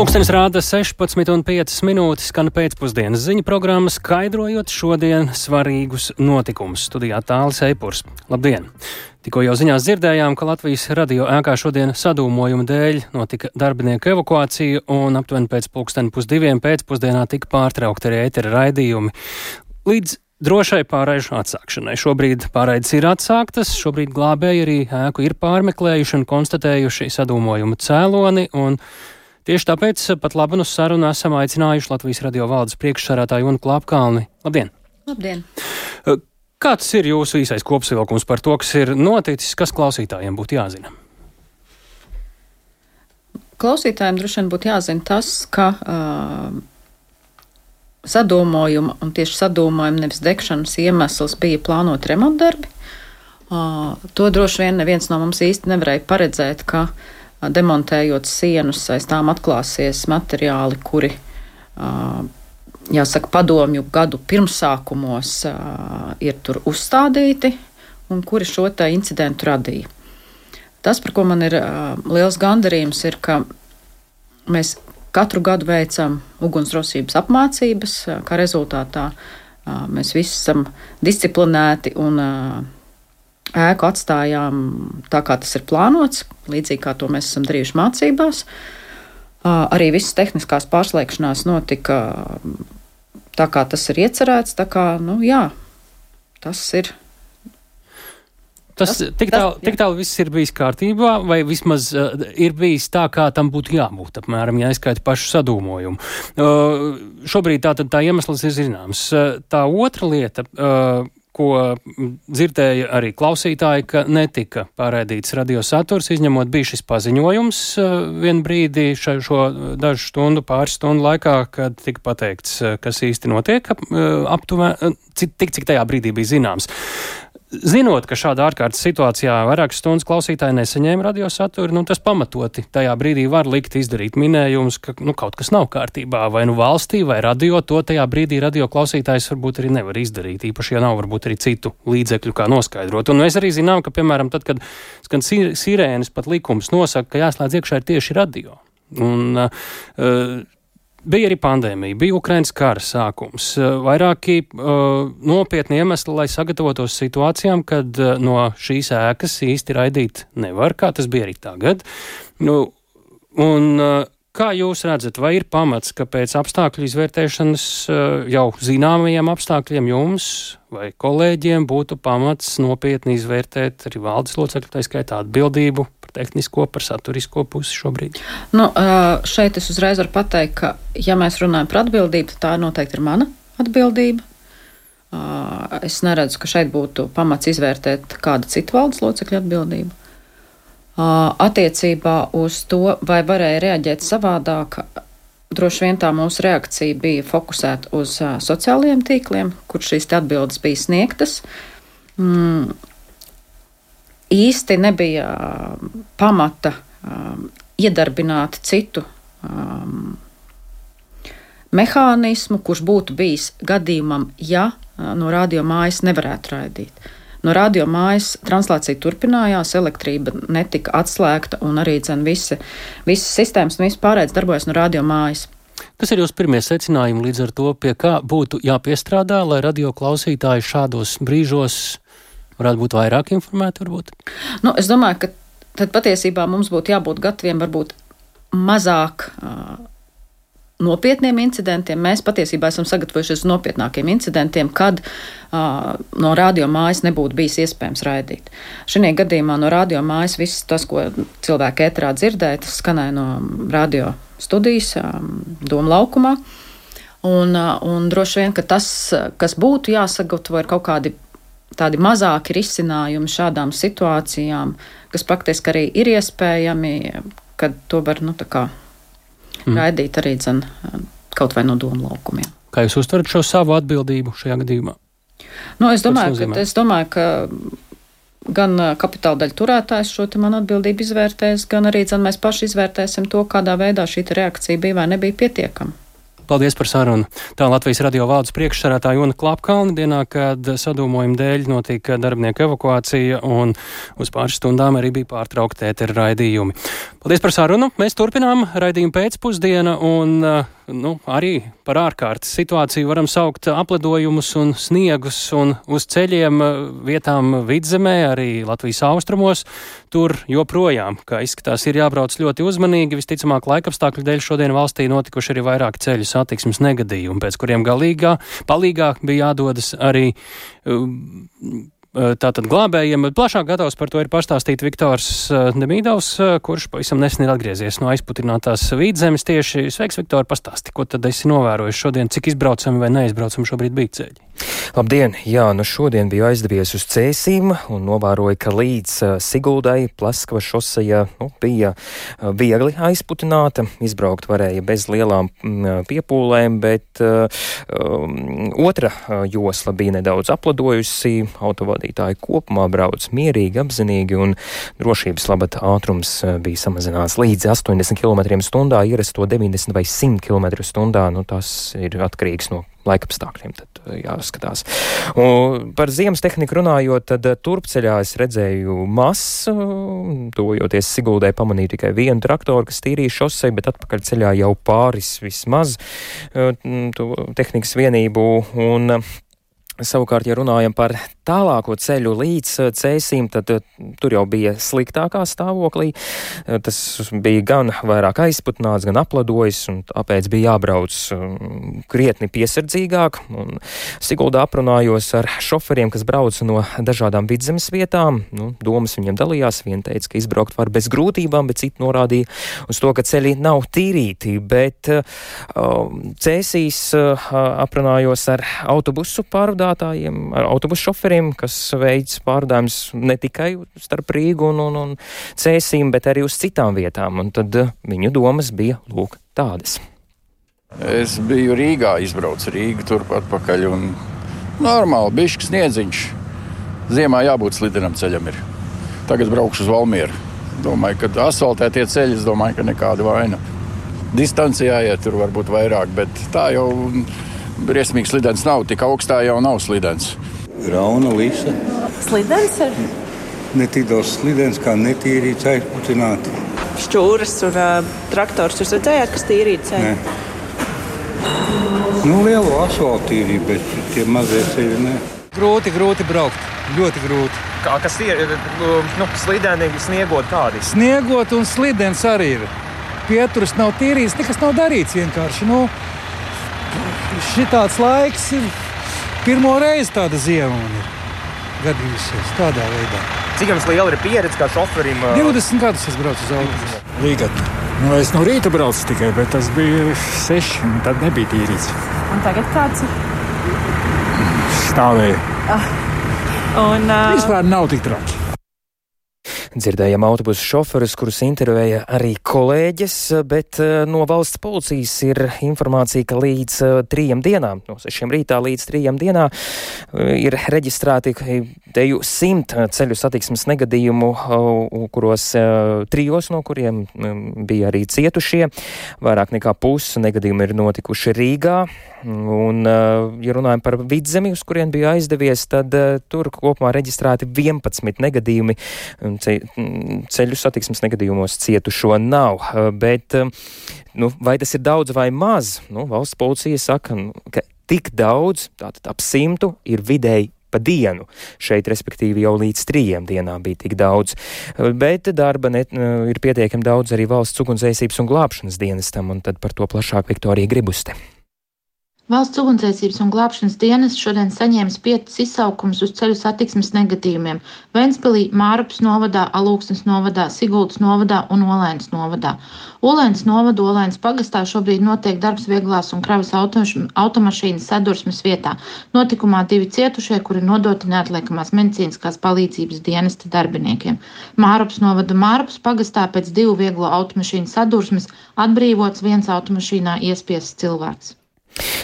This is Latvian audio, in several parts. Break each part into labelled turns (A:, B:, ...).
A: Pūkstens rāda 16,5 minūtes, skan pēcpusdienas ziņu programma, skaidrojot šodien svarīgus notikumus. Studijā tālāk Eipurs. Labdien! Tikko jau ziņās dzirdējām, ka Latvijas radio ēkā šodien sadūmojuma dēļ notika darbinieku evakuācija, un aptuveni pēc pulksten pusdiviem pēcpusdienā tika pārtraukti arī ētera raidījumi. Līdz drošai pārējušu atsākšanai. Šobrīd pārēdes ir atsāktas, šobrīd glābēji arī ēku ir pārmeklējuši un konstatējuši sadūmojumu cēloni. Un Tieši tāpēc pat labi uz sarunu esam aicinājuši Latvijas radio valdes priekšsarātāju un klāpkalni. Labdien!
B: Labdien!
A: Kāds ir jūsu īsais kopsavilkums par to, kas ir noticis, kas klausītājiem būtu jāzina?
B: Klausītājiem droši vien būtu jāzina tas, ka uh, sadūmojuma un tieši sadūmojuma nevis degšanas iemesls bija plānot remontdarbi. Uh, to droši vien neviens no mums īsti nevarēja paredzēt, ka uh, demontējot sienus, aiz tām atklāsies materiāli, kuri, jāsaka, padomju gadu pirmsākumos ir tur uzstādīti un kuri šo incidentu radīja. Tas, par ko man ir liels gandarījums, ir, ka mēs katru gadu veicam ugunsdrošības apmācības, kā rezultātā mēs visi esam disciplinēti un ēku atstājām tā, kā tas ir plānots, līdzīgi kā to mēs esam darījuši mācībās. Arī visas tehniskās pārslēgšanās notika tā, kā tas ir iecerēts. Kā, nu, jā, tas ir.
A: Tas, tas tik tālu tā, tā viss ir bijis kārtībā, vai vismaz uh, ir bijis tā, kā tam būtu jābūt, apmēram, ja aizskaita pašu sadūmojumu. Uh, šobrīd tā, tā iemesls ir zināms. Uh, tā otra lieta. Uh, ko dzirdēja arī klausītāji, ka netika pārēdīts radiosaturs, izņemot bija šis paziņojums eh, vien brīdī šo, šo dažu stundu, pāris stundu laikā, kad tika pateikts, eh, kas īsti notiek eh, aptuveni, tik cik tajā brīdī bija zināms. Zinot, ka šādā ārkārtas situācijā vairākas stundas klausītāji nesaņēma radiosaturu, nu, tas pamatoti tajā brīdī var likt izdarīt minējumus, ka nu, kaut kas nav kārtībā, vai nu valstī, vai radio. To tajā brīdī radio klausītājs varbūt arī nevar izdarīt, īpaši, ja nav varbūt arī citu līdzekļu, kā noskaidrot. Un mēs arī zinām, ka, piemēram, tad, kad skan sirēnas, pat likums nosaka, ka jāslēdz iekšā ir tieši radio. Un, uh, Bija arī pandēmija, bija Ukraiņas kara sākums, eh, vairāki uh, nopietni iemesli, lai sagatavotos situācijām, kad uh, no šīs ēkas īsti raidīt nevar, kā tas bija arī tagad. Nu, un, uh, Kā jūs redzat, vai ir pamats, ka pēc apstākļu izvērtēšanas jau zināmajiem apstākļiem jums vai kolēģiem būtu pamats nopietni izvērtēt arī valdes locekļu, tā skaitā atbildību par tehnisko, par saturisko pusi šobrīd?
B: Nu, šeit es uzreiz varu pateikt, ka, ja mēs runājam par atbildību, tad tā noteikti ir mana atbildība. Es neredzu, ka šeit būtu pamats izvērtēt kāda cita valdes locekļa atbildību. Attiecībā uz to, vai varēja reaģēt savādāk, droši vien tā mūsu reakcija bija fokusēta uz sociālajiem tīkliem, kur šīs atbildes bija sniegtas. Īsti nebija um, pamata um, iedarbināt citu um, mehānismu, kurš būtu bijis gadījumam, ja uh, no radio mājas nevarētu raidīt. No radio mājas translācija turpinājās, elektrība netika atslēgta un arī visi, visas sistēmas un viss pārējais darbojas no radio mājas.
A: Kas ir jūsu pirmie secinājumi līdz ar to, pie kā būtu jāpiestrādā, lai radio klausītāji šādos brīžos varētu būt vairāk informēti? Varbūt?
B: Nu, es domāju, ka tad patiesībā mums būtu jābūt gataviem varbūt mazāk. Uh, nopietniem incidentiem. Mēs patiesībā esam sagatavojušies nopietnākiem incidentiem, kad uh, no radio mājas nebūtu bijis iespējams raidīt. Šajā gadījumā no radio mājas viss tas, ko cilvēki ētrā dzirdēja, tas skanēja no radio studijas, um, Doma laukumā. Un, uh, un droši vien, ka tas, kas būtu jāsagatavo, ir kaut kādi tādi mazāki risinājumi šādām situācijām, kas praktiski arī ir iespējami, kad to var nu, mm. raidīt arī dzen, kaut vai no domu laukumiem.
A: Kā jūs uztverat šo savu atbildību šajā gadījumā?
B: Nu, es, domāju, ka, es domāju, ka gan kapitāla daļu turētājs šo manu atbildību izvērtēs, gan arī dzen, mēs paši izvērtēsim to, kādā veidā šī reakcija bija vai nebija pietiekama.
A: Paldies par sarunu. Tā Latvijas radio valdes priekšsarātāja Jona Klapkalna dienā, kad sadūmojuma dēļ notika darbinieku evakuācija un uz pāris stundām arī bija pārtraukti ētera raidījumi. Paldies par sarunu. Mēs turpinām raidījumu pēcpusdienu un nu, arī par ārkārtas situāciju varam saukt aplidojumus un sniegus un uz ceļiem vietām vidzemē, arī Latvijas austrumos. Tur joprojām, kā izskatās, ir jābrauc ļoti uzmanīgi. Visticamāk, laikapstākļu dēļ šodien valstī notikuši arī vairāk ceļu satiksmes negadījumi, pēc kuriem galīgā palīgā bija jādodas arī um, tātad glābējiem. Plašāk gatavs par to ir pastāstīt Viktors Demīdovs, kurš pavisam nesen ir atgriezies no aizputinātās vīdzemes. Tieši sveiks, Viktor, pastāsti, ko tad esi novērojis šodien, cik izbraucami vai neizbraucami šobrīd bija ceļi?
C: Labdien! Jā, nu šodien biju aizdevies uz Cēsīm un novēroju, ka līdz uh, Siguldai Plaskava šoseja nu, bija uh, viegli aizputināta. Izbraukt varēja bez lielām mm, piepūlēm, bet uh, um, otra josla bija nedaudz apladojusi. Autovadītāji kopumā brauc mierīgi, apzinīgi un drošības labad ātrums bija samazināts līdz 80 km/h, ierasto 90 vai 100 km/h. Nu, tas ir atkarīgs no laikapstākļiem. Tad eh, jāskatās. Un par ziemas tehniku runājot, tad eh, turpceļā es redzēju masu, tojoties Siguldē pamanīju tikai vienu traktoru, kas tīrīja šosei, bet atpakaļ ceļā jau pāris vismaz eh, tehnikas vienību. Un, Savukārt, ja runājam par tālāko ceļu līdz eh, cēsīm, tad eh, tur jau bija sliktākā stāvoklī. Eh, tas bija gan vairāk aizputnāts, gan apladojis, un tāpēc bija jābrauc krietni piesardzīgāk. Un Siguldā aprunājos ar šoferiem, kas brauca no dažādām vidzemes vietām. Nu, domas viņiem dalījās. Viena teica, ka izbraukt var bez grūtībām, bet citi norādīja uz to, ka ceļi nav tīrīti. Bet uh, cēsīs uh, aprunājos ar autobusu pārvadātājiem, ar autobusu šoferiem, kas veids pārdājums ne tikai starp Rīgu un, un, un Cēsīm, bet arī uz citām vietām. Un tad eh, viņu domas bija lūk tādas.
D: Es biju Rīgā, izbraucu Rīgu turpat pakaļ un normāli bišķi sniedziņš. Ziemā jābūt slidenam ceļam ir. Tagad braukšu uz Valmieru. Domāju, ka asfaltētie ceļi, es domāju, ka nekāda vaina. Distancijā iet tur varbūt vairāk, bet tā jau briesmīgs slidens nav. Tik augstā jau nav slidens.
E: Rauna Lisa.
F: Slidens ir?
E: Ne tik daudz slidens, kā netīrīts, aizputināti.
F: Šķūras un uh, traktors jūs redzējāt, kas tīrīts?
E: Nu, lielu asfaltu tīrīja, bet tie mazie ceļi ne.
G: Grūti, grūti braukt. Ļoti grūti.
H: Kā, kas ir nu, slideni, sniegot kādi?
G: Sniegot un slidens arī ir. Pieturas nav tīrīts, nekas nav darīts vienkārši. Nu, šitāds laiks ir pirmo reizi tāda ziema man ir gadījusies tādā veidā.
H: Cik jums liela ir pieredze kā šoferim?
G: 20 gadus es braucu uz autobusu. Līgatni. Nu, es no rīta braucu tikai, bet tas bija seši, un tad nebija tīrīts.
F: Un tagad kāds ir?
G: Stāvēja.
F: Ah. Un, uh...
G: Vispār nav tik traki.
C: Dzirdējām autobusu šoferus, kurus intervēja arī kolēģis, bet eh, no valsts policijas ir informācija, ka līdz uh, trījiem dienām, no sešiem rītā līdz trījiem dienā, uh, ir reģistrēti teju simt ceļu satiksmes negadījumu, uh, kuros trijos no kuriem um, bija arī cietušie. Vairāk nekā pusi negadījumu ir notikuši Rīgā. Un, ja runājam par vidzemi, uz kurien bija aizdevies, tad tur kopumā reģistrēti 11 negadījumi. Ceļu satiksmes negadījumos cietušo nav. Bet, nu, vai tas ir daudz vai maz? Nu, valsts policija saka, nu, ka tik daudz, tātad ap simtu, ir vidēji pa dienu. Šeit, respektīvi, jau līdz trījiem dienām bija tik daudz. Bet darba net, ir pietiekami daudz arī valsts ugunsdzēsības un glābšanas dienestam, un tad par to plašāk Viktorija Gribuste.
I: Valsts ugunsdzēsības un glābšanas dienas šodien saņēmis piecus izsaukumus uz ceļu satiksmes negadījumiem - Ventspilī, Mārupas novadā, Alūksnes novadā, Siguldas novadā un Olēnas novadā. Olēnas novada Olēnas pagastā šobrīd notiek darbs vieglās un kravas automašīnas sadursmes vietā. Notikumā divi cietušie, kuri nodoti neatliekamās medicīniskās palīdzības dienesta darbiniekiem. Mārupas novada Mārupas pagastā pēc divu vieglo automašīnu sadursmes atbrīvots viens automašīnā iespiests cilvēks.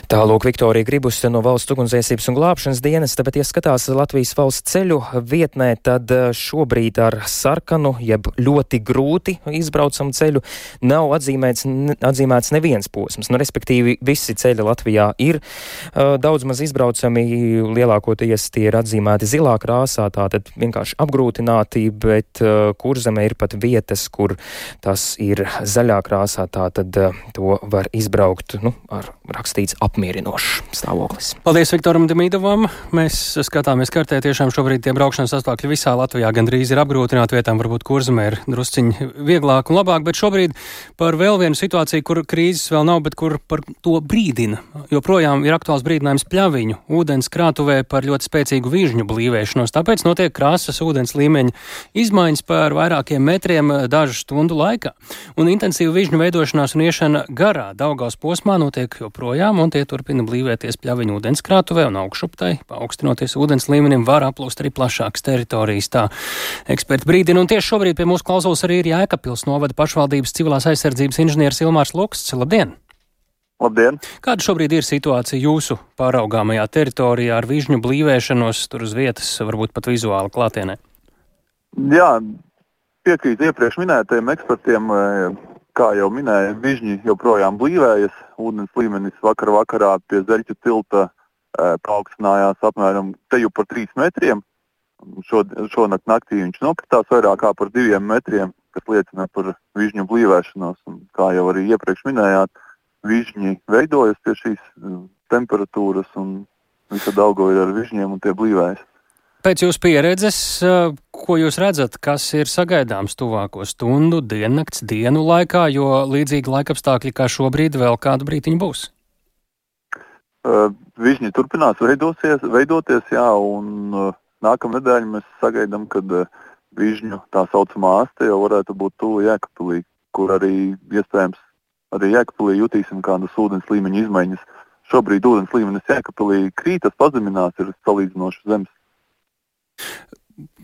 C: Tālūk Viktorija Gribus no valsts ugunsdzēsības un glābšanas dienas, bet, ja skatās Latvijas valsts ceļu vietnē, tad eh, šobrīd ar sarkanu, jeb ļoti grūti izbraucamu ceļu nav atzīmēts, atzīmēts neviens posms. Nu, respektīvi, visi ceļi Latvijā ir uh, daudz maz izbraucami, lielākoties tie ir atzīmēti zilā krāsā, tātad vienkārši apgrūtināti, bet uh, kurzemē ir pat vietas, kur tas ir zaļā krāsā, tātad uh, to var izbraukt nu, ar rakstīts apmierinošs stāvoklis.
A: Paldies Viktoram Demīdovam. Mēs skatāmies kartē, tiešām šobrīd tie braukšanas apstākļi visā Latvijā gandrīz ir apgrūtināti vietām, varbūt kurzemē ir drusciņi vieglāk un labāk, bet šobrīd par vēl vienu situāciju, kur krīzes vēl nav, bet kur par to brīdina. Joprojām ir aktuāls brīdinājums pļaviņu ūdens krātuvē par ļoti spēcīgu vižņu blīvēšanos, tāpēc notiek krāsas ūdens līmeņa izmaiņas par vairākiem metriem dažu stundu laikā. Un intensīva vižņu veidošanās un iešana garā Daugās posmā notiek joprojām, un tie turpina blīvēties pļaviņu ūdenskrātuvē un augšuptai. Paaugstinoties ūdens līmenim, var aplūst arī plašākas teritorijas. Tā eksperti brīdina, un tieši šobrīd pie mūsu klausulas arī ir Jēkabpils novada pašvaldības civilās aizsardzības inženieris Ilmārs Luksts. Labdien!
J: Labdien!
A: Kāda šobrīd ir situācija jūsu pāraugāmajā teritorijā ar vižņu blīvēšanos tur uz vietas, varbūt pat vizuāli klātienē?
J: Jā, piekrīt iepriekš minētajiem ekspertiem kā jau minēju, vižņi joprojām blīvējas. Ūdens līmenis vakar vakarā pie Zeļķa tilta paaugstinājās apmēram te jau par 3 metriem. Šo, šonakt naktī viņš nokritās vairāk par 2 metriem, kas liecina par vižņu blīvēšanos. Un, kā jau arī iepriekš minējāt, vižņi veidojas pie šīs temperatūras un visa ir ar vižņiem un tie blīvējas.
A: Pēc jūsu pieredzes, ko jūs redzat, kas ir sagaidāms tuvāko stundu, diennakts, dienu laikā, jo līdzīgi laikapstākļi kā šobrīd vēl kādu brītiņu būs?
J: Uh, Vižņi turpinās veidosies, veidoties, jā, un uh, nākamā nedēļa mēs sagaidām, kad uh, vižņu tā saucamā aste jau varētu būt tuvu Jēkabpilī, kur arī iespējams arī Jēkabpilī jutīsim kādas ūdens līmeņa izmaiņas. Šobrīd ūdens līmenis Jēkabpilī krītas, pazeminās, ir salīdzinoši zems.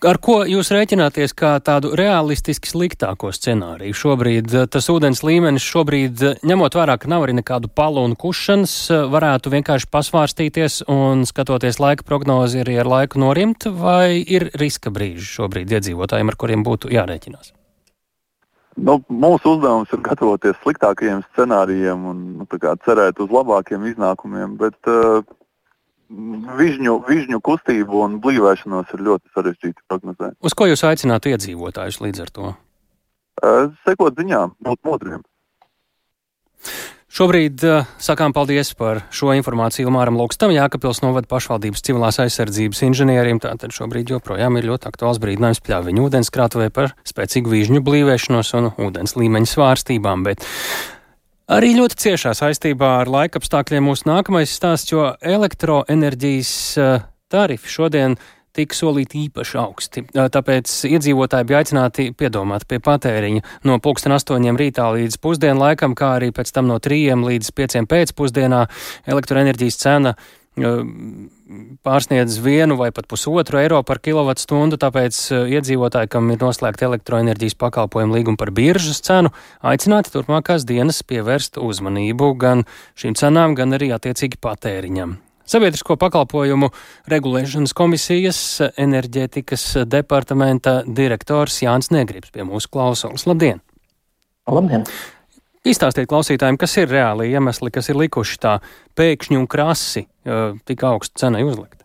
A: Ar ko jūs rēķināties kā tādu realistiski sliktāko scenāriju? Šobrīd eh, tas ūdens līmenis, šobrīd, eh, ņemot vērā, ka nav arī nekādu palu un kušanas, eh, varētu vienkārši pasvārstīties un skatoties laika prognozi arī ar laiku norimt, vai ir riska brīži šobrīd iedzīvotājiem, ar kuriem būtu jārēķinās?
J: Nu, mūsu uzdevums ir gatavoties sliktākajiem scenārijiem un nu, cerēt uz labākiem iznākumiem, bet uh, vižņu, vižņu kustību un blīvēšanos ir ļoti sarežģīti prognozēt.
A: Uz ko jūs aicinātu iedzīvotājus līdz ar to?
J: Sekot ziņām, būt modriem.
A: Šobrīd uh, sakām paldies par šo informāciju Māram Lukstam, Jākapils novada pašvaldības civilās aizsardzības inženierim. Tātad šobrīd joprojām ir ļoti aktuāls brīdinājums pļāviņu ūdenskrātuvē par spēcīgu vīžņu blīvēšanos un ūdens līmeņa svārstībām. Bet Arī ļoti ciešā saistībā ar laikapstākļiem mūsu nākamais stāsts, jo elektroenerģijas eh, tarifi šodien tika solīti īpaši augsti. Eh, tāpēc iedzīvotāji bija aicināti piedomāt pie patēriņa no pulksten astoņiem rītā līdz pusdienu laikam, kā arī pēc tam no trījiem līdz pieciem pēcpusdienā elektroenerģijas cena pārsniedz vienu vai pat pusotru eiro par kilovatstundu, tāpēc iedzīvotāji, kam ir noslēgta elektroenerģijas pakalpojumu līguma par biržas cenu, aicināti turpmākās dienas pievērst uzmanību gan šīm cenām, gan arī attiecīgi patēriņam. Sabiedrisko pakalpojumu regulēšanas komisijas enerģētikas departamenta direktors Jānis Negribs pie mūsu klausulas. Labdien!
K: Labdien!
A: Izstāstiet klausītājiem, kas ir reāli iemesli, kas ir likuši tā pēkšņi un krasi tik augstu cenai uzlikt.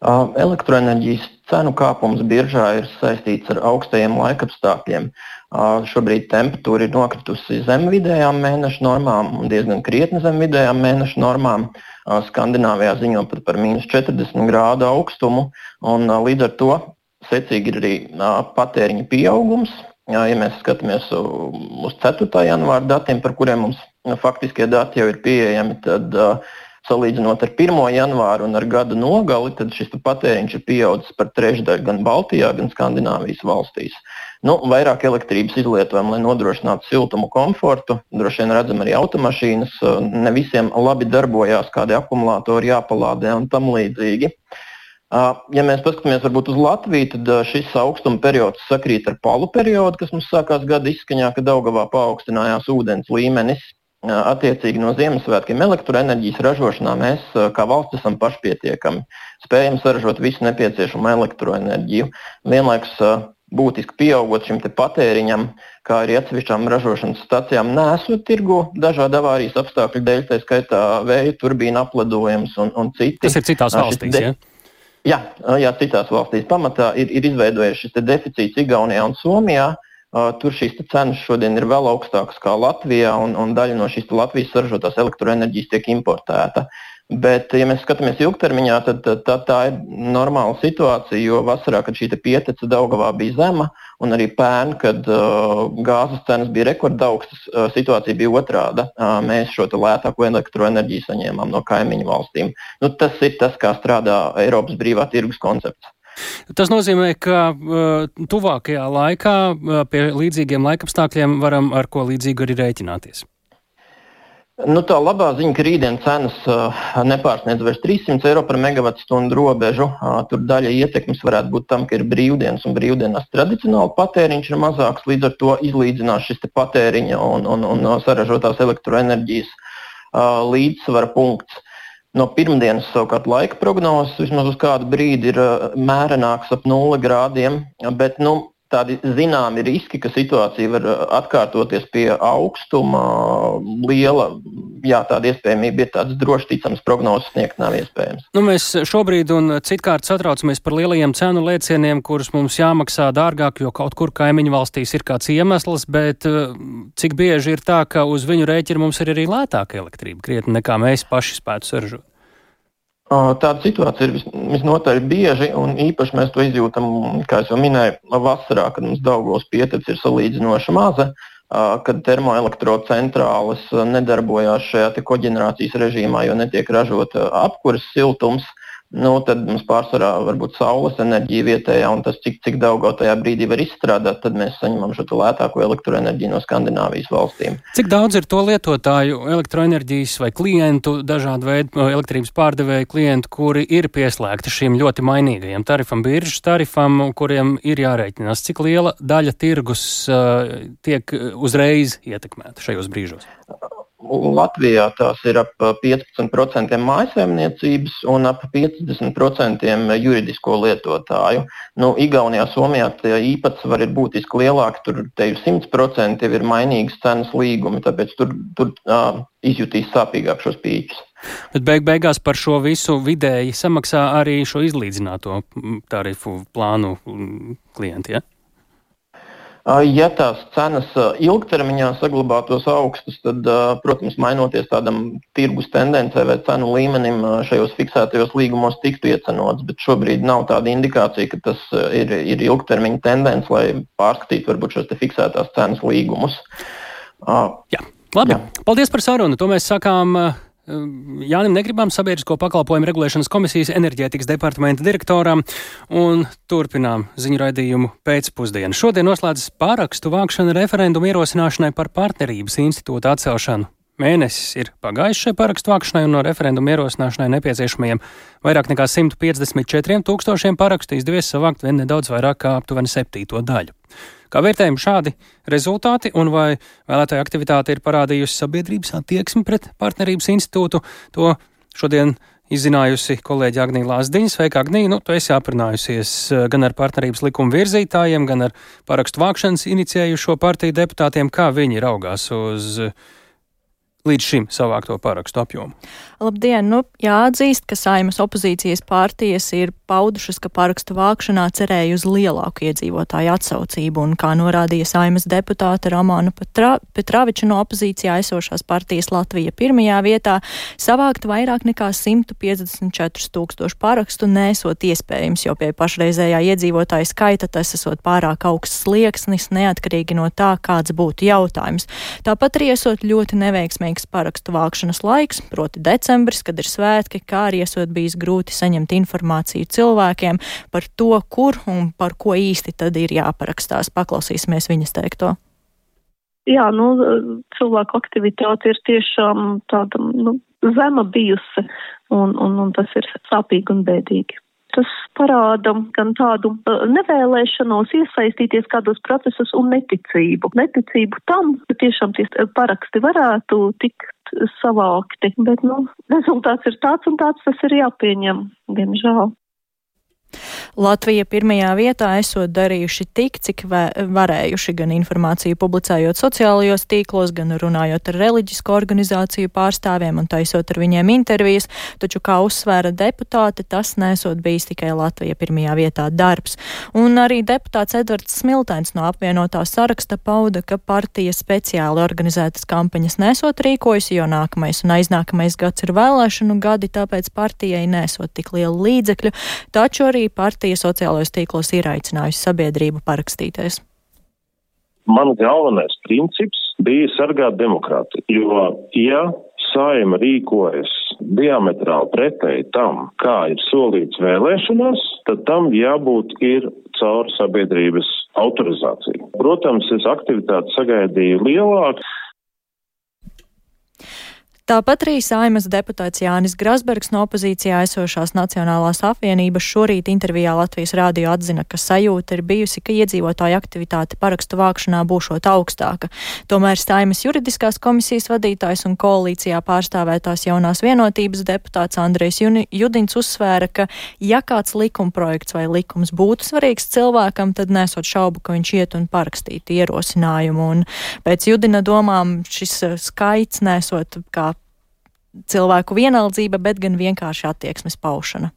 K: Elektroenerģijas cenu kāpums biržā ir saistīts ar augstajiem laikapstākļiem. Šobrīd temperatūra ir nokritusi zem vidējām mēneša normām un diezgan krietni zem vidējām mēneša normām. Skandināvijā ziņo pat par mīnus 40 grādu augstumu, un līdz ar to secīgi ir arī patēriņa pieaugums. Ja mēs skatāmies uz 4. janvāra datiem, par kuriem mums faktiskie dati jau ir pieejami, tad salīdzinot ar 1. janvāru un ar gada nogali, tad šis patēriņš ir pieaudzis par trešdaļu gan Baltijā, gan Skandināvijas valstīs. Nu, vairāk elektrības izlietojam, lai nodrošinātu siltumu, komfortu. Droši vien redzam arī automašīnas. Ne visiem labi darbojās, kādi akumulātori jāpalādē un tam līdzīgi. Uh, Ja mēs paskatāmies varbūt uz Latviju, tad šis augstuma periods sakrīt ar palu periodu, kas mums sākās gada izskaņā, kad Daugavā paaugstinājās ūdens līmenis. Attiecīgi no Ziemassvētkiem elektroenerģijas ražošanā mēs kā valsts esam pašpietiekami. Spējam saražot visu nepieciešamo elektroenerģiju. Vienlaikus būtiski pieaugot šim patēriņam, kā arī atsevišķām ražošanas stacijām, nesot tirgu dažādu avārijas apstākļu dēļ, tā skaitā vēja turbīna apledojums un, un citi.
A: Tas ir citās valstīs, de... ja?
K: Jā, jā, citās valstīs pamatā ir, ir izveidojies šis deficīts Igaunijā un Somijā. Uh, tur šīs cenas šodien ir vēl augstākas nekā Latvijā, un, un daļa no šīs Latvijas saražotās elektroenerģijas tiek importēta. Uh, Bet, ja mēs skatāmies ilgtermiņā, tad tā, tā ir normāla situācija, jo vasarā, kad šī pietece Daugavā bija zema, un arī pērn, kad uh, gāzes cenas bija rekordaugstas, uh, situācija bija otrāda. Uh, mēs šo lētāko elektroenerģiju saņēmām no kaimiņu valstīm. Nu, tas ir tas, kā strādā Eiropas brīvā tirgus koncepts.
A: Tas nozīmē, ka uh, tuvākajā laikā uh, pie līdzīgiem laikapstākļiem varam ar ko līdzīgu arī rēķināties.
K: Nu, tā labā ziņa, ka rītdienas cenas uh, nepārsniedz vairs 300 eiro par megawatu stundu robežu. Uh, tur daļa ietekmes varētu būt tam, ka ir brīvdienas un brīvdienās tradicionāli patēriņš ir mazāks. Līdz ar to izlīdzinās šis patēriņa un, un, un saražotās elektroenerģijas uh, līdzsvara punkts. No pirmdienas savukārt laika prognozes vismaz uz kādu brīdi ir mērenāks ap 0 grādiem, bet nu, tādi zināmi riski, ka situācija var atkārtoties pie augstuma. Liela, jā, tāda iespējamība ir tāds drošs ticams prognozes sniegt nav iespējams.
A: Nu, mēs šobrīd un citkārt satraucamies par lielajiem cenu lēcieniem, kurus mums jāmaksā dārgāk, jo kaut kur kaimiņu valstīs ir kāds iemesls, bet uh, cik bieži ir tā, ka uz viņu rēķina mums ir arī lētāka elektrība, krietni nekā mēs paši spētu saržot.
K: Tāda situācija ir visnotaļ bieži, un īpaši mēs to izjūtam, kā jau minēju, vasarā, kad mums Daugos pietece ir salīdzinoši maza, kad termoelektrocentrāles nedarbojās šajā koģenerācijas režīmā, jo netiek ražota apkures siltums nu, tad mums pārsvarā var būt saules enerģija vietējā, un tas, cik, cik daudz tajā brīdī var izstrādāt, tad mēs saņemam šo lētāko elektroenerģiju no Skandināvijas valstīm.
A: Cik daudz ir to lietotāju, elektroenerģijas vai klientu, dažādu veidu elektrības pārdevēju klientu, kuri ir pieslēgti šīm ļoti mainīgajiem tarifam, biržas tarifam, kuriem ir jārēķinās, cik liela daļa tirgus uh, tiek uzreiz ietekmēta šajos brīžos?
K: Latvijā tās ir ap 15% mājsaimniecības un ap 50% juridisko lietotāju. Nu, Igaunijā, Somijā tie īpatsvari ir būtiski lielāki. Tur te ir 100% ir mainīgas cenas līgumi, tāpēc tur, tur uh, izjutīs sāpīgāk šos pīķus.
A: Bet beig beigās par šo visu vidēji samaksā arī šo izlīdzināto tarifu plānu klienti. Ja?
K: Ja tās cenas ilgtermiņā saglabātos augstas, tad, protams, mainoties tādam tirgus tendencē vai cenu līmenim, šajos fiksētajos līgumos tiktu iecenots. Bet šobrīd nav tāda indikācija, ka tas ir, ir ilgtermiņa tendence, lai pārskatītu varbūt šos fiksētās cenas līgumus.
A: Jā, labi. Jā. Paldies par sarunu. To mēs sakām. Jānim Negribam, sabiedrisko pakalpojumu regulēšanas komisijas enerģētikas departamenta direktoram, un turpinām ziņu raidījumu pēcpusdienu. Šodien noslēdzas pārakstu vākšana referendumu ierosināšanai par partnerības institūta atcelšanu. Mēnesis ir pagājis šai parakstu vākšanai, un no referendumu ierosināšanai nepieciešamajiem vairāk nekā 154 tūkstošiem parakstu izdevies savākt vien nedaudz vairāk kā aptuveni septīto daļu. Kā vērtējam šādi rezultāti un vai vēlētāja aktivitāte ir parādījusi sabiedrības attieksmi pret partnerības institūtu, to šodien izzinājusi kolēģi Agnija Lāsdiņa. Sveika, Agnija! Nu, tu esi aprunājusies eh, gan ar partnerības likuma virzītājiem, gan ar parakstu vākšanas inicijējušo partiju deputātiem, kā viņi raugās uz uh, līdz šim savākto parakstu apjomu?
L: Labdien! Nu, jāatzīst, ka saimas opozīcijas partijas ir paudušas, ka parakstu vākšanā cerēja uz lielāku iedzīvotāju atsaucību, un, kā norādīja saimas deputāte Romana Petra, Petraviča no opozīcijā esošās partijas Latvija pirmajā vietā, savākt vairāk nekā 154 tūkstošu parakstu nesot iespējams, jo pie pašreizējā iedzīvotāja skaita tas esot pārāk augsts slieksnis, neatkarīgi no tā, kāds būtu jautājums. Tāpat arī esot ļoti neveiksmīgi veiksmīgs parakstu vākšanas laiks, proti decembris, kad ir svētki, kā arī esot bijis grūti saņemt informāciju cilvēkiem par to, kur un par ko īsti tad ir jāparakstās. Paklausīsimies viņas teikto.
M: Jā, nu, cilvēku aktivitāte ir tiešām tāda nu, zema bijusi, un, un, un tas ir sāpīgi un bēdīgi. Tas parāda gan tādu uh, nevēlēšanos iesaistīties kādos procesos un neticību. Neticību tam, ka tiešām tie paraksti varētu tikt savākti, bet, nu, rezultāts ir tāds un tāds, tas ir jāpieņem, diemžēl.
L: Latvija pirmajā vietā esot darījuši tik, cik varējuši, gan informāciju publicējot sociālajos tīklos, gan runājot ar reliģisko organizāciju pārstāvjiem un taisot ar viņiem intervijas, taču, kā uzsvēra deputāte, tas nesot bijis tikai Latvija pirmajā vietā darbs. Un arī deputāts Edvards Smiltēns no apvienotā saraksta pauda, ka partija speciāli organizētas kampaņas nesot rīkojusi, jo nākamais un aiznākamais gads ir vēlēšanu gadi, tāpēc partijai nesot tik lielu līdzekļu, taču arī partija sociālajos tīklos ir aicinājusi sabiedrību parakstīties?
N: Man galvenais princips bija sargāt demokrātiju, jo, ja saima rīkojas diametrāli pretēji tam, kā ir solīts vēlēšanās, tad tam jābūt ir caur sabiedrības autorizāciju. Protams, es aktivitāti sagaidīju lielāku.
L: Tāpat arī saimas deputāts Jānis Grasbergs no opozīcijā esošās Nacionālās apvienības šorīt intervijā Latvijas rādio atzina, ka sajūta ir bijusi, ka iedzīvotāju aktivitāte parakstu vākšanā būšot augstāka. Tomēr saimas juridiskās komisijas vadītājs un koalīcijā pārstāvētās jaunās vienotības deputāts Andrejs Judins uzsvēra, ka ja kāds likumprojekts vai likums būtu svarīgs cilvēkam, tad nesot šaubu, ka viņš iet un parakstītu ierosinājumu. Un pēc Judina domām šis skaits nesot kā cilvēku vienaldzība, bet gan vienkārši attieksmes paušana.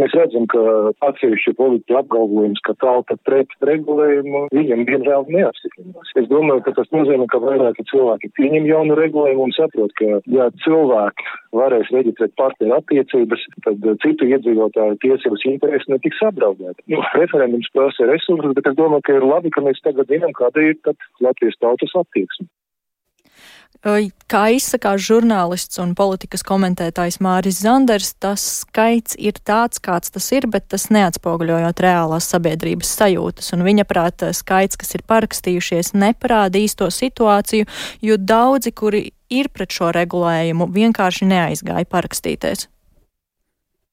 O: Mēs redzam, ka atsevišķi politiķi apgalvojums, ka tauta pret regulējumu, viņam diemžēl neapstiprinās. Es domāju, ka tas nozīmē, ka vairāki cilvēki pieņem jaunu regulējumu un saprot, ka ja cilvēki varēs reģistrēt partneru attiecības, tad citu iedzīvotāju tiesības intereses netiks apdraudēti. Nu, referendums prasa resursus, bet es domāju, ka ir labi, ka mēs tagad zinām, kāda ir Latvijas tautas attieksme.
L: Kā izsakās žurnālists un politikas komentētājs Māris Zanders, tas skaits ir tāds, kāds tas ir, bet tas neatspoguļojot reālās sabiedrības sajūtas. Un viņa prāta skaits, kas ir parakstījušies, neparāda īsto situāciju, jo daudzi, kuri ir pret šo regulējumu, vienkārši neaizgāja parakstīties.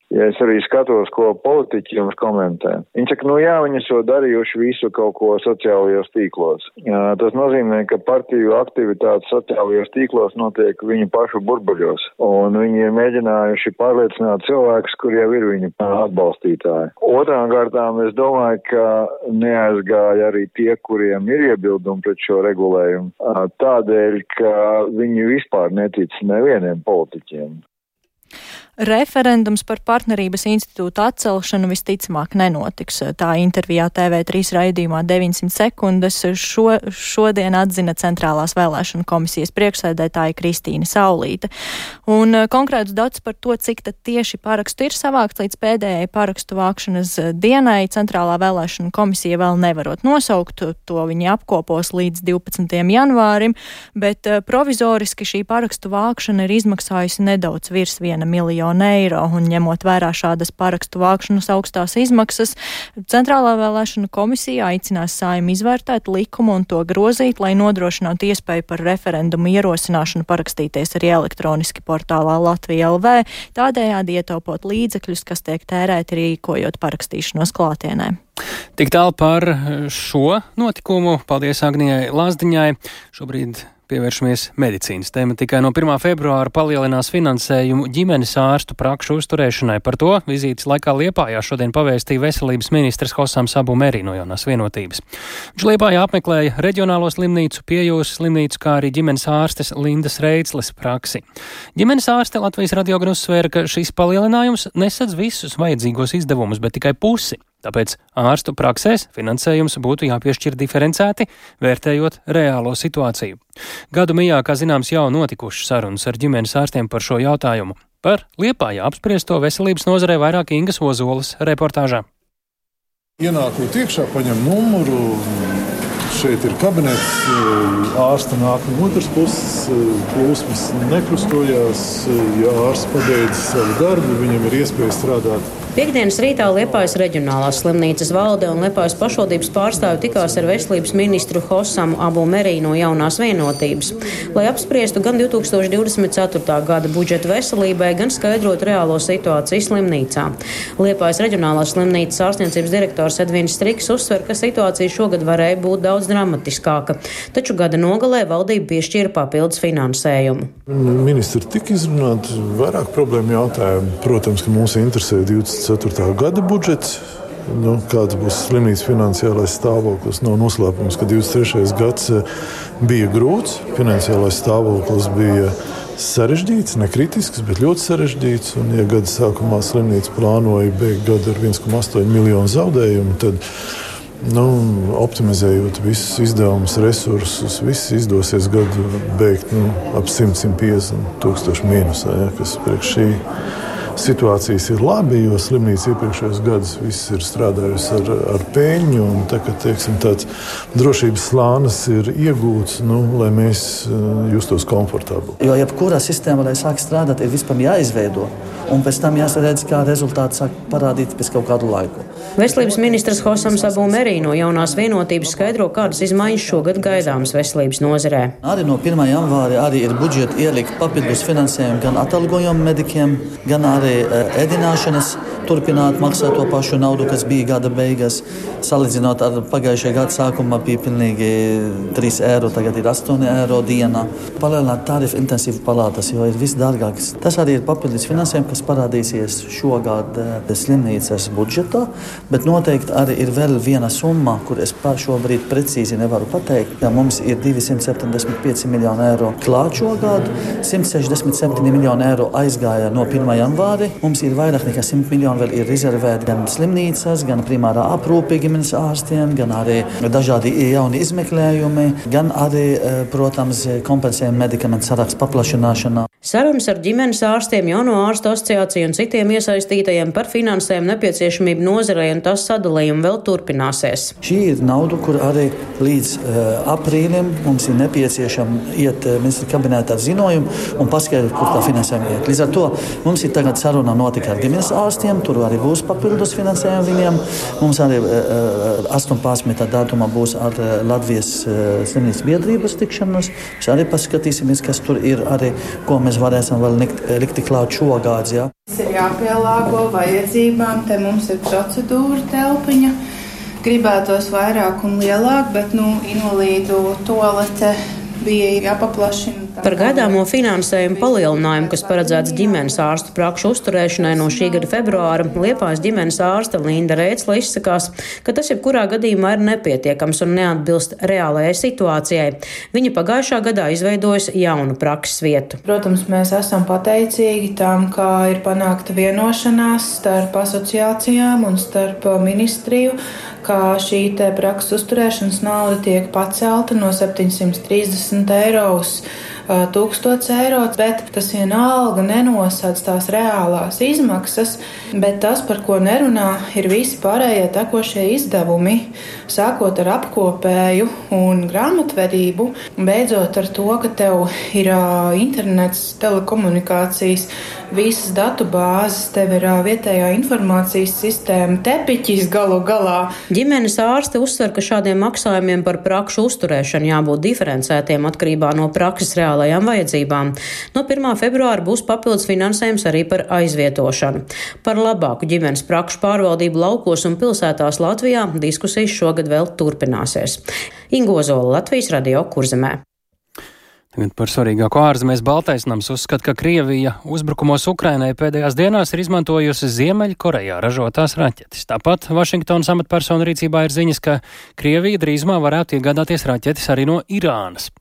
P: Ja es arī skatos, ko politiķi jums komentē, viņi saka, nu jā, viņi esot darījuši visu kaut ko sociālajos tīklos. Jā, tas nozīmē, ka partiju aktivitātes sociālajos tīklos notiek viņu pašu burbuļos, un viņi ir mēģinājuši pārliecināt cilvēkus, kur jau ir viņu atbalstītāji. Otrām kārtām es domāju, ka neaizgāja arī tie, kuriem ir iebildumi pret šo regulējumu, tādēļ, ka viņi vispār netic nevieniem politiķiem.
L: Referendums par partnerības institūtu atcelšanu visticamāk nenotiks. Tā intervijā TV3 raidījumā 900 sekundes šo, šodien atzina Centrālās vēlēšana komisijas priekšsēdētāja Kristīna Saulīte. Un eh, konkrētus datus par to, cik tieši parakstu ir savākts līdz pēdējai parakstu vākšanas dienai, Centrālā vēlēšana komisija vēl nevarot nosaukt. To viņi apkopos līdz 12. janvārim, bet eh, provizoriski šī parakstu vākšana ir izmaksājusi nedaudz virs viena miljona miljonu eiro, un ņemot vērā šādas parakstu vākšanas augstās izmaksas, Centrālā vēlēšana komisija aicinās sājumu izvērtēt likumu un to grozīt, lai nodrošinātu iespēju par referendumu ierosināšanu parakstīties arī elektroniski portālā Latvija LV, tādējādi ietaupot līdzekļus, kas tiek tērēti rīkojot parakstīšanos klātienē.
A: Tik tālu par šo notikumu. Paldies Agnijai Lazdiņai. Šobrīd Pievēršamies medicīnas tematikai. No 1. februāra palielinās finansējumu ģimenes ārstu prakšu uzturēšanai. Par to vizītes laikā Liepājā šodien pavēstīja veselības ministrs Hosam Sabu Merī no jaunās vienotības. Viņš Liepājā apmeklēja reģionālo slimnīcu, piejūras slimnīcu, kā arī ģimenes ārstes Lindas Reitsles praksi. Ģimenes ārste Latvijas radio gan uzsvēra, ka šis palielinājums nesadz visus vajadzīgos izdevumus, bet tikai pusi. Tāpēc ārstu praksēs finansējums būtu jāpiešķir diferencēti, vērtējot reālo situāciju. Gadu mijā, kā zināms, jau notikušas sarunas ar ģimenes ārstiem par šo jautājumu. Par Liepājā apspriesto veselības nozarē vairāk Ingas Ozolas reportāžā.
Q: Ienākot iekšā, paņem numuru, šeit ir kabinets, ārsta nāk no otras puses, plūsmas nekrustojās. Ja ārsts pabeidz savu darbu, viņam ir iespēja strādāt
R: Piektdienas rītā Liepājas reģionālās slimnīcas valde un Liepājas pašvaldības pārstāvi tikās ar veselības ministru Hosamu Abu Merī no jaunās vienotības, lai apspriestu gan 2024. gada budžetu veselībai, gan skaidrot reālo situāciju slimnīcā. Liepājas reģionālās slimnīcas ārstniecības direktors Edvins Striks uzsver, ka situācija šogad varēja būt daudz dramatiskāka, taču gada nogalē valdība piešķīra papildus finansējumu.
Q: Ministri tika izrunāti vairāk problēmu jautājumu. Protams, ka mūs interesē 24. gada budžets. Nu, kāds būs slimnīcas finansiālais stāvoklis? Nav noslēpums, ka 23. gads eh, bija grūts. Finansiālais stāvoklis bija sarežģīts, ne kritisks, bet ļoti sarežģīts. Un, ja gada sākumā slimnīca plānoja beigt gadu ar 1,8 miljonu zaudējumu, tad nu, optimizējot visus izdevumus, resursus, viss izdosies gadu beigt nu, ap 100-150 tūkstošu mīnusā, ja, kas priekš šī situācijas ir labi, jo slimnīca iepriekšējos gados viss ir strādājusi ar, ar peļņu. Tagad teiksim, tāds drošības slānis ir iegūts, nu, lai mēs uh, justos komfortabli.
S: Jo jebkurā sistēmā, lai sāk strādāt, ir vispār jāizveido. Un pēc tam jāsadz, kā rezultāts sāk parādīt pēc kaut kādu laiku.
R: Veselības ministrs Hosams Abu Merī no jaunās vienotības skaidro, kādas izmaiņas šogad gaidāmas veselības nozarē.
S: Arī no 1. janvāra arī ir budžeta ielikt papildus finansējumu gan atalgojumu medikiem, gan arī ēdināšanas turpināt maksāt to pašu naudu, kas bija gada beigās. Salīdzinot ar pagājušā gada sākumu, bija pilnīgi 3 eiro, tagad ir 8 eiro dienā. Palielināt tarifu intensīvu palātas, jo ir viss dārgāks. Tas arī ir papildus finansējums, kas parādīsies šogad slimnīcas budžetā, bet noteikti arī ir vēl viena summa, kur es šobrīd precīzi nevaru pateikt. Ja mums ir 275 miljoni eiro klāt šogad, 167 miljoni eiro aizgāja no 1. janvāra. Mums ir vairāk nekā 100 miljoni vēl ir rezervēti gan slimnīcas, gan primārā aprūpe ģimenes ārstiem, gan arī dažādi jauni izmeklējumi, gan arī, protams, kompensējumi medikamentu sarakstu paplašināšanā.
R: Sarunas ar ģimenes ārstiem, jauno ārstu asociāciju un citiem iesaistītajiem par finansējumu nepieciešamību nozarei un tās sadalījumu vēl turpināsies.
S: Šī ir nauda, kur arī līdz uh, aprīlim mums ir nepieciešama iet uh, ministra kabinetā ziņojumu un paskaidrot, kur tā finansējuma iet. Līdz ar to mums ir tagad saruna notika ar ģimenes ārstiem, tur arī būs papildus finansējumi viņiem. Mums arī uh, 18. datumā būs ar uh, Latvijas uh, slimnīcas biedrības tikšanās. Mēs arī paskatīsimies, kas tur ir arī, ko mēs mēs varēsim vēl likt, likt klāt šogad. Ja?
T: Tas ir jāpielāgo vajadzībām, te mums ir procedūra telpiņa. Gribētos vairāk un lielāk, bet nu, invalīdu toalete bija jāpaplašina.
R: Par gaidāmo finansējumu palielinājumu, kas paredzēts ģimenes ārstu prakšu uzturēšanai no šī gada februāra, Liepājas ģimenes ārste Linda Rēcla izsakās, ka tas jebkurā gadījumā ir nepietiekams un neatbilst reālajai situācijai. Viņa pagājušā gadā izveidojas jaunu prakses vietu.
T: Protams, mēs esam pateicīgi tam, kā ir panākta vienošanās starp asociācijām un starp ministriju ka šī prakses uzturēšanas nauda tiek pacelta no 730 eiro uz 1000 eiro, bet tas vienalga nenosauc tās reālās izmaksas, bet tas, par ko nerunā, ir visi pārējie tekošie izdevumi, sākot ar apkopēju un grāmatvedību, beidzot ar to, ka tev ir internets, telekomunikācijas, visas datu bāzes, tev ir vietējā informācijas sistēma, tepiķis galu galā.
R: Ģimenes ārste uzsver, ka šādiem maksājumiem par prakšu uzturēšanu jābūt diferencētiem atkarībā no prakses reālajām vajadzībām. No 1. februāra būs papildus finansējums arī par aizvietošanu. Par labāku ģimenes prakšu pārvaldību laukos un pilsētās Latvijā diskusijas šogad vēl turpināsies. Ingozola Latvijas radio kurzemē.
A: Tagad par svarīgāko ārzemēs Baltaisnams uzskata, ka Krievija uzbrukumos Ukrainai pēdējās dienās ir izmantojusi Ziemeļkorejā ražotās raķetes. Tāpat Vašingtonas amatpersonu rīcībā ir ziņas, ka Krievija drīzumā varētu iegādāties raķetes arī no Irānas.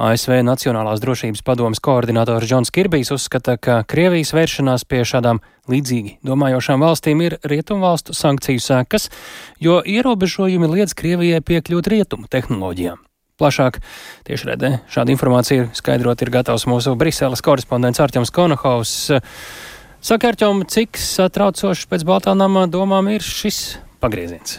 A: ASV Nacionālās drošības padomas koordinators Džons Kirbijs uzskata, ka Krievijas vēršanās pie šādām līdzīgi domājošām valstīm ir rietumvalstu sankciju sekas, jo ierobežojumi liedz Krievijai piekļūt rietumu tehnoloģijām. Plašāk tieši redē šādu informāciju skaidrot ir gatavs mūsu Briseles korespondents Arķems Konohaus. Saka, Arķem, cik satraucošs pēc Baltānām domām ir šis pagrieziens?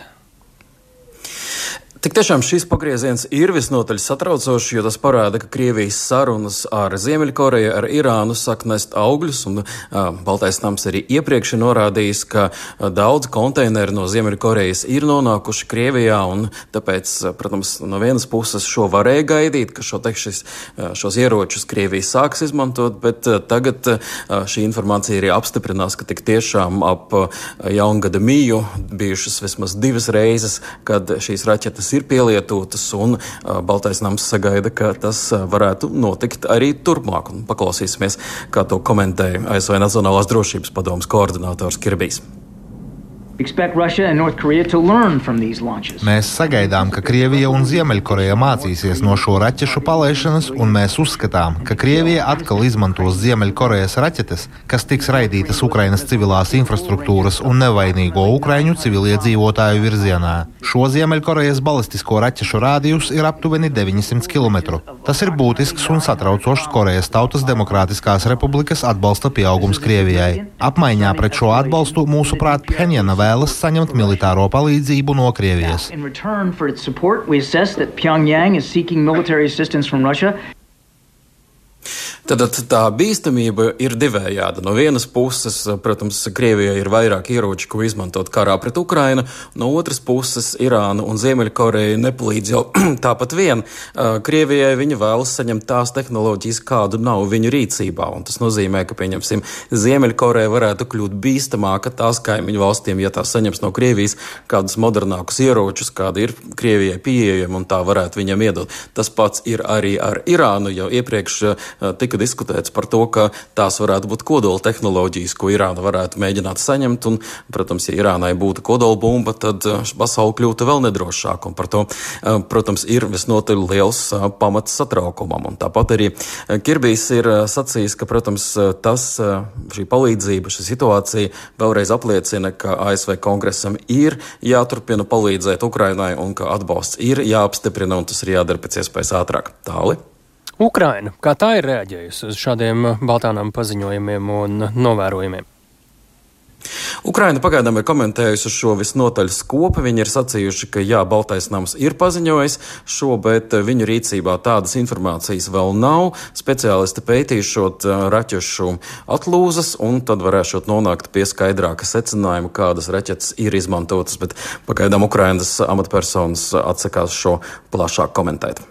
U: Tik tiešām šis pagrieziens ir visnotaļ satraucošs, jo tas parāda, ka Krievijas sarunas ar Ziemeļkoreju, ar Irānu sāk nest augļus, un uh, Baltais nams arī iepriekš ir norādījis, ka uh, daudz konteineru no Ziemeļkorejas ir nonākuši Krievijā, un tāpēc, uh, protams, no vienas puses šo varēja gaidīt, ka šo, te, šis, uh, šos ieročus Krievija sāks izmantot, bet uh, tagad uh, šī informācija arī apstiprinās, ka tik tiešām ap uh, jaungada mīju bijušas vismaz divas reizes, kad šīs raķetes ir pielietotas, un Baltais nams sagaida, ka tas varētu notikt arī turpmāk. Paklausīsimies, kā to komentēja ASV Nacionālās drošības padomas koordinators Kirbijs.
V: Mēs sagaidām, ka Krievija un Ziemeļkoreja mācīsies no šo raķešu palaišanas, un mēs uzskatām, ka Krievija atkal izmantos Ziemeļkorejas raķetes, kas tiks raidītas Ukrainas civilās infrastruktūras un nevainīgo Ukraiņu civiliedzīvotāju virzienā. Šo Ziemeļkorejas balistisko raķešu rādījus ir aptuveni 900 km. Tas ir būtisks un satraucošs Korejas Tautas Demokrātiskās republikas atbalsta pieaugums Krievijai. Apmaiņā pret šo atbalstu mūsuprāt Phenjana vēl vēlas saņemt militāro palīdzību no Krievijas.
U: Tad tā bīstamība ir divējāda. No vienas puses, protams, Krievijai ir vairāk ieroču, ko izmantot karā pret Ukrainu, no otras puses, Irāna un Ziemeļkoreja nepalīdz jau tāpat vien. Krievijai viņa vēlas saņemt tās tehnoloģijas, kādu nav viņu rīcībā. Tas nozīmē, ka, pieņemsim, Ziemeļkoreja varētu kļūt bīstamāka tās kaimiņu valstīm, ja tā saņems no Krievijas kādus modernākus ieročus, kādi ir Krievijai pieejami, un tā varētu viņam iedot. Tas pats ir arī ar Irānu, jau iepriekš tika tika diskutēts par to, ka tās varētu būt kodola tehnoloģijas, ko Irāna varētu mēģināt saņemt. Un, protams, ja Irānai būtu kodola bumba, tad uh, pasaule kļūtu vēl nedrošāka. Un par to, uh, protams, ir visnotaļ liels uh, pamats satraukumam. Un tāpat arī Kirbijs ir sacījis, ka, protams, tas, šī palīdzība, šī situācija vēlreiz apliecina, ka ASV kongresam ir jāturpina palīdzēt Ukrainai un ka atbalsts ir jāapstiprina un tas ir jādara pēc iespējas ātrāk. Tāli.
A: Ukraina, kā tā ir reaģējusi uz šādiem Baltānām paziņojumiem un novērojumiem?
U: Ukraina pagaidām ir komentējusi šo visnotaļ skopu. Viņi ir sacījuši, ka jā, Baltais nams ir paziņojis šo, bet viņu rīcībā tādas informācijas vēl nav. Speciālisti pētīšot raķešu atlūzas un tad varēšot nonākt pie skaidrāka secinājuma, kādas raķetes ir izmantotas, bet pagaidām Ukrainas amatpersonas atsakās šo plašāk komentēt.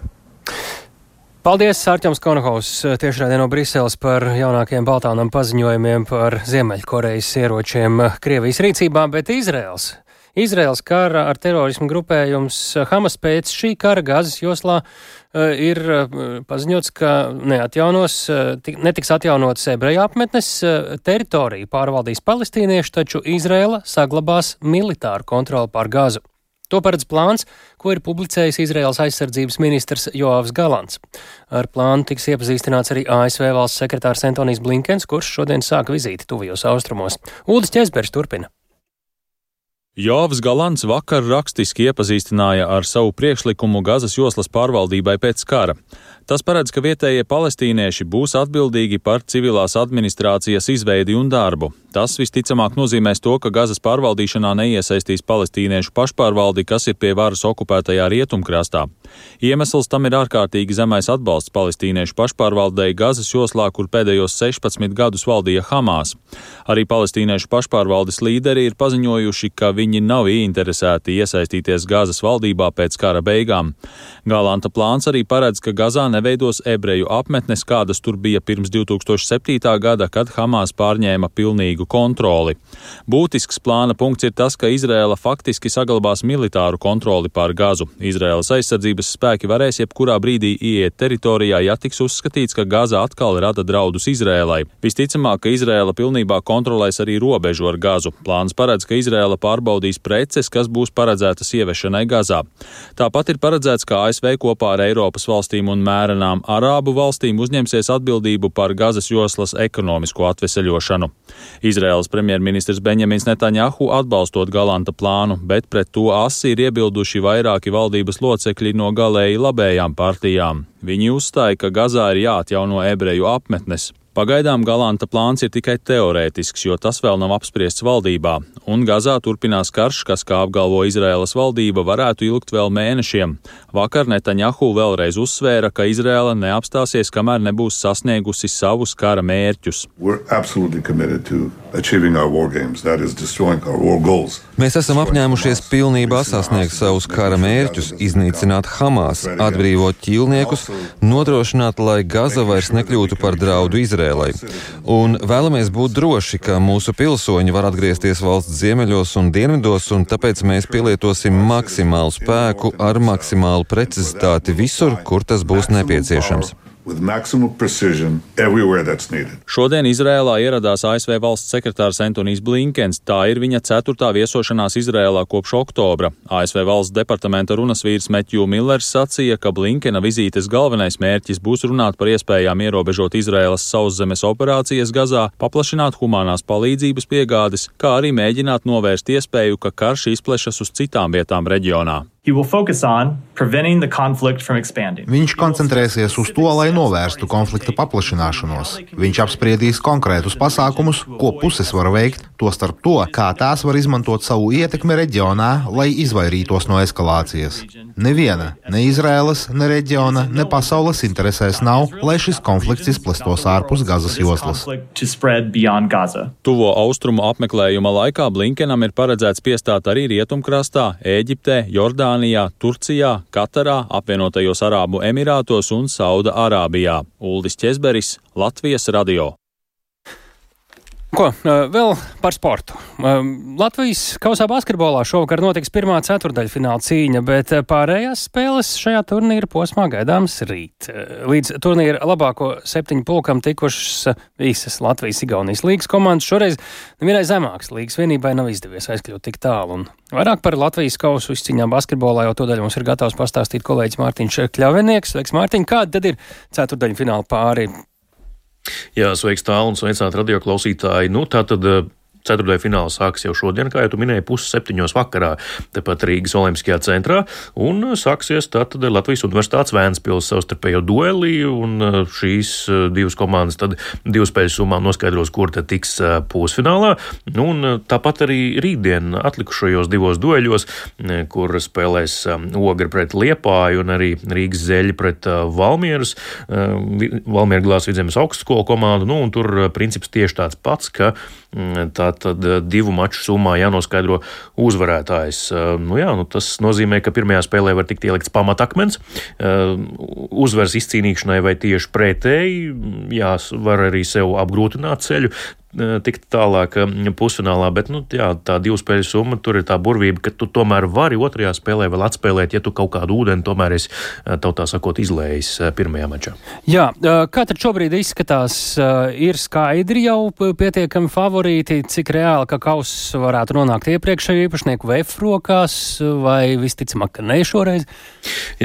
A: Paldies, Sārķams Konohaus, tiešraidē no Briseles par jaunākiem Baltānam paziņojumiem par Ziemeļkorejas ieročiem Krievijas rīcībā, bet Izraels. Izraels kara ar terorismu grupējums Hamas pēc šī kara gazas joslā eh, ir eh, paziņots, ka neatjaunos, eh, netiks atjaunotas ebreju apmetnes, teritoriju pārvaldīs palestīnieši, taču Izraela saglabās militāru kontroli pār gazu. To paredz plāns, ko ir publicējis Izraels aizsardzības ministrs Joavs Galants. Ar plānu tiks iepazīstināts arī ASV valsts sekretārs Antonijs Blinkens, kurš šodien sāka vizīti tuvijos austrumos. Ulris Česbergs turpina.
W: Jāvis Galants vakar rakstiski iepazīstināja ar savu priekšlikumu Gazas joslas pārvaldībai pēc kara. Tas paredz, ka vietējie palestīnieši būs atbildīgi par civilās administrācijas izveidi un darbu. Tas visticamāk nozīmēs to, ka Gazas pārvaldīšanā neiesaistīs palestīniešu pašpārvaldi, kas ir pie varas okupētajā rietumkrastā. Iemesls tam ir ārkārtīgi zemais atbalsts palestīniešu pašpārvaldei Gazas joslā, kur pēdējos 16 gadus valdīja Hamas. Arī palestīniešu pašpārvaldes līderi ir paziņojuši, ka viņi nav ieinteresēti iesaistīties Gazas valdībā pēc kara beigām. Galanta plāns arī paredz, ka Gazā neveidos ebreju apmetnes, kādas tur bija pirms 2007. gada, kad Hamas pārņēma pilnīgu kontroli. Būtisks plāna punkts ir tas, ka Izrēla faktiski saglabās militāru kontroli pār Gazu. Izrēlas aizsardzības spēki varēs jebkurā brīdī ieiet teritorijā, ja tiks uzskatīts, ka Gaza atkal rada draudus Izrēlai. Visticamāk, ka Izrēla pilnībā kontrolēs arī robežu ar Gazu. Plāns paredz, ka Izrēla pārbaudīs preces, kas būs paredzētas ieviešanai Gazā. Tāpat ir paredzēts, ka ASV kopā ar Eiropas valstīm un mēra suverenām Arābu valstīm uzņemsies atbildību par Gazas joslas ekonomisko atveseļošanu. Izraels premjerministrs Benjamins Netanjahu atbalstot Galanta plānu, bet pret to asi ir iebilduši vairāki valdības locekļi no galēji labējām partijām. Viņi uzstāja, ka Gazā ir jāatjauno ebreju apmetnes. Pagaidām Galanta plāns ir tikai teorētisks, jo tas vēl nav apspriests valdībā, un Gazā turpinās karš, kas, kā apgalvo Izraēlas valdība, varētu ilgt vēl mēnešiem. Vakar Netaņahu vēlreiz uzsvēra, ka Izraela neapstāsies, kamēr nebūs sasniegusi savus kara mērķus.
X: Mēs esam apņēmušies pilnībā sasniegt savus kara mērķus, iznīcināt Hamas, atbrīvot ķīlniekus, nodrošināt, lai Gaza vairs nekļūtu par draudu Izrēlai. Un vēlamies būt droši, ka mūsu pilsoņi var atgriezties valsts ziemeļos un dienvidos, un tāpēc mēs pielietosim maksimālu spēku ar maksimālu precizitāti visur, kur tas būs nepieciešams.
W: Šodien Izrēlā ieradās ASV valsts sekretārs Antonijs Blinkens. Tā ir viņa ceturtā viesošanās Izrēlā kopš oktobra. ASV valsts departamenta runas vīrs Metju Millers sacīja, ka Blinkena vizītes galvenais mērķis būs runāt par iespējām ierobežot Izrēlas sauszemes operācijas Gazā, paplašināt humanās palīdzības piegādes, kā arī mēģināt novērst iespēju, ka karš izplešas uz citām vietām reģionā.
V: Viņš koncentrēsies uz to, lai novērstu konflikta paplašināšanos. Viņš apspriedīs konkrētus pasākumus, ko puses var veikt, tostarp to, kā tās var izmantot savu ietekmi reģionā, lai izvairītos no eskalācijas. Neviena, ne Izraēlas, ne reģiona, ne pasaules interesēs nav, lai šis konflikts izplestos ārpus Gazas joslas.
W: Tuvo austrumu apmeklējuma laikā Blinkenam ir paredzēts piestāt arī Rietumkrastā, Ēģiptē, Jordānijā, Turcijā, Katarā, apvienotajos Arābu Emirātos un Sauda Arābijā. Uldis Česberis, Latvijas radio.
A: Ko vēl par sportu? Latvijas kausā basketbolā šovakar notiks pirmā ceturdaļfināla cīņa, bet pārējās spēles šajā turnīra posmā gaidāmas rīt. Līdz turnīra labāko septiņu pulkam tikušas visas Latvijas-Igaunijas līgas komandas. Šoreiz nevienai zemākas līgas vienībai nav izdevies aizkļūt tik tālu. Un vairāk par Latvijas kausu izcīņā basketbolā jau to daļu mums ir gatavs pastāstīt kolēģis Mārtiņš Kļavenieks. Sveiks, Mārtiņ, kāda tad ir ceturdaļfināla pāri?
Y: Jā, sveiks tālu un sveicināti radio klausītāji. Nu, tā tad Ceturtajā finālā sāksies jau šodien, kā jau minēji, pusseptiņos vakarā, tepat Rīgas Olimpiskajā centrā. Un sāksies tātad Latvijas Universitātes Vēnspils savstarpējo dueli, un uh, šīs uh, divas komandas tad divu spēļu summā noskaidros, kur tad tiks uh, pusfinālā. Nu, un tāpat arī rītdien atlikušajos divos dueļos, kur spēlēs um, Ogra pret Liepāju un arī Rīgas zeļi pret Valmieras, Valmieras glāzes vidzemes augstskolu komandu. Nu, un tur princips tieši tāds pats, ka mm, tā tad eh, divu maču summā jānoskaidro uzvarētājs. Eh, nu, jā, nu, tas nozīmē, ka pirmajā spēlē var tikt ielikts pamatakmens. Eh, uzvaras izcīnīšanai vai tieši pretēji, jā, var arī sev apgrūtināt ceļu tikt tālāk pusfinālā, bet nu, jā, tā divu spēļu summa tur ir tā burvība, ka tu tomēr vari otrajā spēlē vēl atspēlēt, ja tu kaut kādu ūdeni tomēr esi tautā sakot izlējis pirmajā mačā.
A: Jā, kā tad šobrīd izskatās, ir skaidri jau pietiekami favorīti, cik reāli, ka kauss varētu nonākt iepriekšējo īpašnieku VF rokās, vai visticamāk, ka ne šoreiz?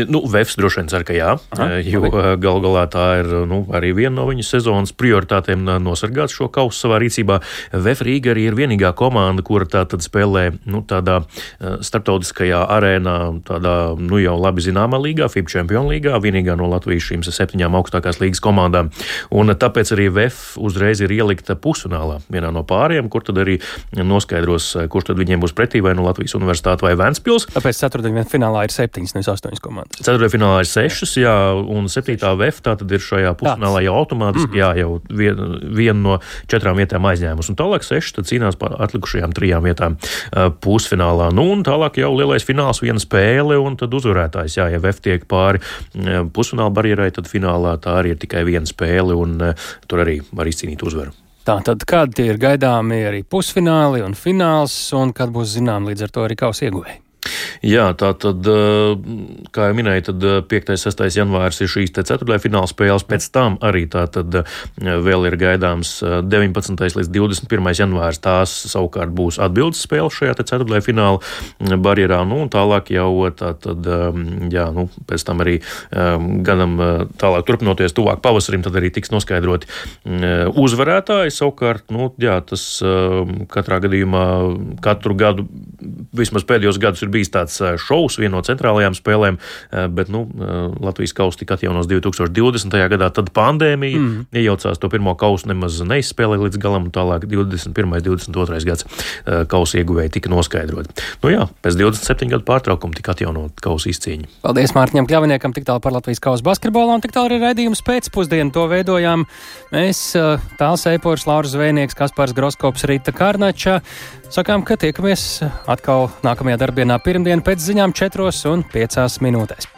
Y: Nu, VF droši vien cer, ka jā, Aha, jo gal galā tā ir nu, arī viena no viņas sezonas prioritātēm nosargāt šo kausu savā savā rīcībā. VF Rīga arī ir vienīgā komanda, kura tā tad spēlē nu, tādā uh, starptautiskajā arēnā, tādā nu, jau labi zināmā līgā, FIB Champions līgā, vienīgā no Latvijas šīm septiņām augstākās līgas komandām. Un tāpēc arī VF uzreiz ir ielikta pusfinālā vienā no pāriem, kur tad arī noskaidros, kurš tad viņiem būs pretī vai no Latvijas universitāte vai Vēnspils.
A: Tāpēc ceturtajā finālā ir septiņas, nevis astoņas komandas.
Y: Ceturtajā finālā ir sešas, jā, un septītā VF tā tad ir šajā pusfinālā jau automātiski, mm. jā, jau viena vien no četrām vietām aizņēmusi. Un tālāk seši cīnās par atlikušajām trijām vietām pusfinālā. Nu, un tālāk jau lielais fināls, viena spēle, un tad uzvarētājs. Jā, ja VF tiek pāri pusfināla barjerai, tad finālā tā arī ir tikai viena spēle, un tur arī var izcīnīt uzvaru.
A: Tā tad, kad ir gaidāmi arī pusfināli un fināls, un kad būs zinām līdz ar to arī kausa ieguvēji?
Y: Jā, tā tad, kā jau minēju, tad 5. un 6. janvārs ir šīs ceturtajā fināla spēles. Pēc tam arī tā tad vēl ir gaidāms 19. līdz 21. janvārs. Tās savukārt būs atbildes spēle šajā ceturtajā fināla barjerā. Nu, un tālāk jau tā tad, jā, nu, pēc tam arī ganam tālāk turpinoties tuvāk pavasarim, tad arī tiks noskaidroti uzvarētāji. Savukārt, nu, jā, tas katrā gadījumā katru gadu, vismaz pēdējos gadus ir bijis tāds šovs, viena no centrālajām spēlēm, bet nu, Latvijas kausa tika atjaunos 2020. gadā, tad pandēmija mm. iejaucās to pirmo kausu nemaz neizspēlēja līdz galam, un tālāk 21. 22. gads kausa ieguvēja tika noskaidrot. Nu jā, pēc 27 gadu pārtraukuma tika atjaunot kausa izcīņa.
A: Paldies Mārtiņam Kļaviniekam, tik tālu par Latvijas kausa basketbolu, un tik tālu arī raidījums pēcpusdienu. To veidojām mēs, Tāls Eipors, Lauras Zvēnieks, Kaspars Groskops, Rīta Kārnača. Sakām, ka tiekamies atkal nākamajā darbienā pirmdien pēc ziņām 4 un 5 minūtēs.